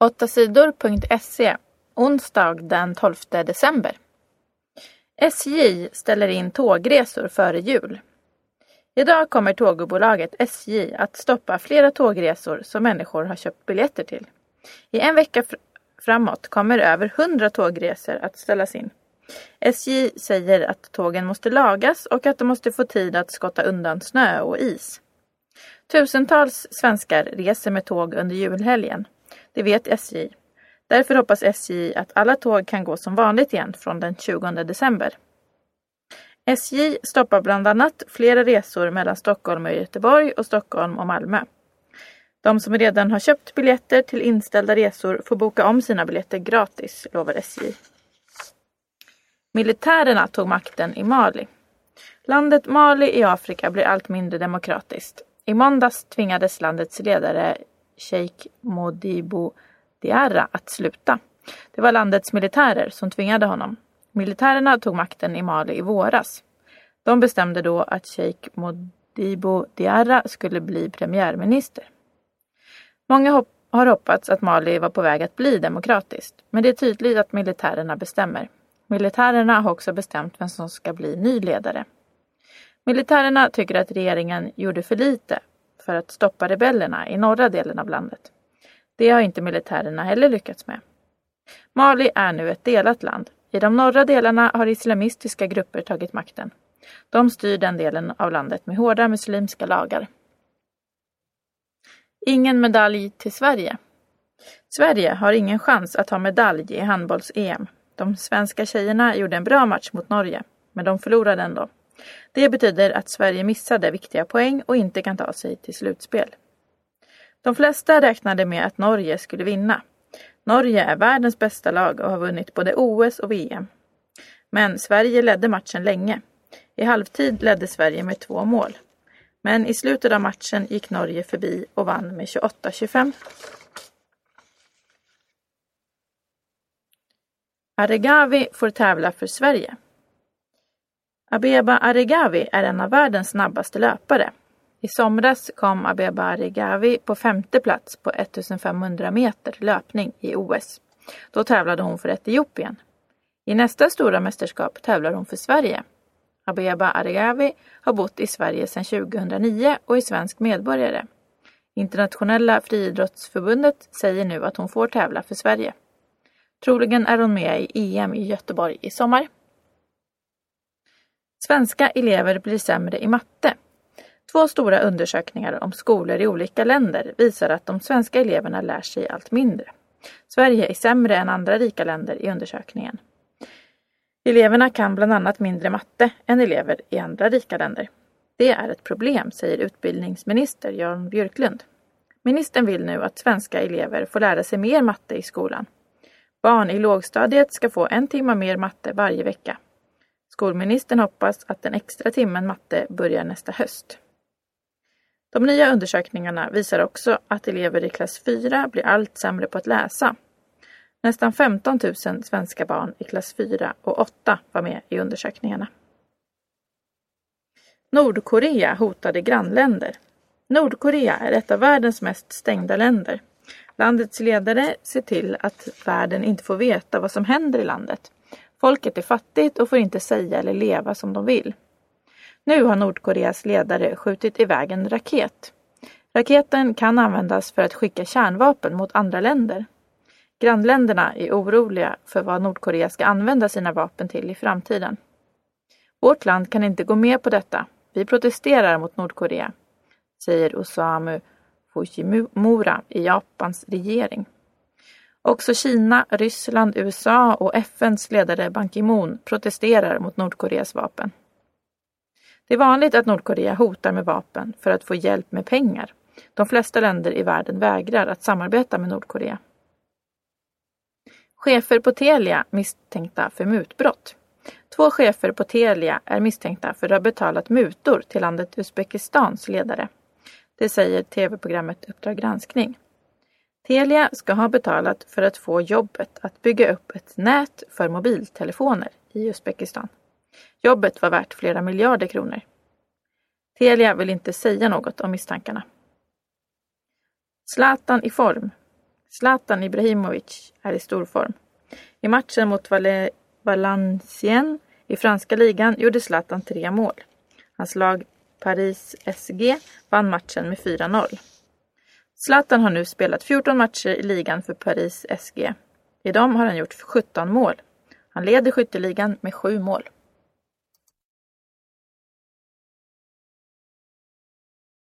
8sidor.se onsdag den 12 december. SJ ställer in tågresor före jul. Idag kommer tågbolaget SJ att stoppa flera tågresor som människor har köpt biljetter till. I en vecka fr framåt kommer över 100 tågresor att ställas in. SJ säger att tågen måste lagas och att de måste få tid att skotta undan snö och is. Tusentals svenskar reser med tåg under julhelgen. Det vet SJ. Därför hoppas SJ att alla tåg kan gå som vanligt igen från den 20 december. SJ stoppar bland annat flera resor mellan Stockholm och Göteborg och Stockholm och Malmö. De som redan har köpt biljetter till inställda resor får boka om sina biljetter gratis, lovar SJ. Militärerna tog makten i Mali. Landet Mali i Afrika blir allt mindre demokratiskt. I måndags tvingades landets ledare Sheikh Modibo Diarra att sluta. Det var landets militärer som tvingade honom. Militärerna tog makten i Mali i våras. De bestämde då att Sheikh Modibo Diarra skulle bli premiärminister. Många hopp har hoppats att Mali var på väg att bli demokratiskt, men det är tydligt att militärerna bestämmer. Militärerna har också bestämt vem som ska bli ny ledare. Militärerna tycker att regeringen gjorde för lite för att stoppa rebellerna i norra delen av landet. Det har inte militärerna heller lyckats med. Mali är nu ett delat land. I de norra delarna har islamistiska grupper tagit makten. De styr den delen av landet med hårda muslimska lagar. Ingen medalj till Sverige. Sverige har ingen chans att ha medalj i handbolls-EM. De svenska tjejerna gjorde en bra match mot Norge, men de förlorade ändå. Det betyder att Sverige missade viktiga poäng och inte kan ta sig till slutspel. De flesta räknade med att Norge skulle vinna. Norge är världens bästa lag och har vunnit både OS och VM. Men Sverige ledde matchen länge. I halvtid ledde Sverige med två mål. Men i slutet av matchen gick Norge förbi och vann med 28-25. Aregawi får tävla för Sverige. Abeba Aregawi är en av världens snabbaste löpare. I somras kom Abeba Aregawi på femte plats på 1500 meter löpning i OS. Då tävlade hon för Etiopien. I nästa stora mästerskap tävlar hon för Sverige. Abeba Aregawi har bott i Sverige sedan 2009 och är svensk medborgare. Internationella friidrottsförbundet säger nu att hon får tävla för Sverige. Troligen är hon med i EM i Göteborg i sommar. Svenska elever blir sämre i matte. Två stora undersökningar om skolor i olika länder visar att de svenska eleverna lär sig allt mindre. Sverige är sämre än andra rika länder i undersökningen. Eleverna kan bland annat mindre matte än elever i andra rika länder. Det är ett problem, säger utbildningsminister Jan Björklund. Ministern vill nu att svenska elever får lära sig mer matte i skolan. Barn i lågstadiet ska få en timme mer matte varje vecka. Skolministern hoppas att den extra timmen matte börjar nästa höst. De nya undersökningarna visar också att elever i klass 4 blir allt sämre på att läsa. Nästan 15 000 svenska barn i klass 4 och 8 var med i undersökningarna. Nordkorea hotade grannländer. Nordkorea är ett av världens mest stängda länder. Landets ledare ser till att världen inte får veta vad som händer i landet. Folket är fattigt och får inte säga eller leva som de vill. Nu har Nordkoreas ledare skjutit iväg en raket. Raketen kan användas för att skicka kärnvapen mot andra länder. Grannländerna är oroliga för vad Nordkorea ska använda sina vapen till i framtiden. Vårt land kan inte gå med på detta. Vi protesterar mot Nordkorea, säger Osamu Fujimura i Japans regering. Också Kina, Ryssland, USA och FNs ledare Ban Ki-Moon protesterar mot Nordkoreas vapen. Det är vanligt att Nordkorea hotar med vapen för att få hjälp med pengar. De flesta länder i världen vägrar att samarbeta med Nordkorea. Chefer på Telia misstänkta för mutbrott. Två chefer på Telia är misstänkta för att ha betalat mutor till landet Uzbekistans ledare. Det säger tv-programmet Uppdrag granskning. Telia ska ha betalat för att få jobbet att bygga upp ett nät för mobiltelefoner i Uzbekistan. Jobbet var värt flera miljarder kronor. Telia vill inte säga något om misstankarna. Zlatan i form. Zlatan Ibrahimovic är i stor form. I matchen mot Val Valenciennes i franska ligan gjorde Zlatan tre mål. Hans lag Paris SG vann matchen med 4-0. Zlatan har nu spelat 14 matcher i ligan för Paris SG. I dem har han gjort 17 mål. Han leder skytteligan med 7 mål.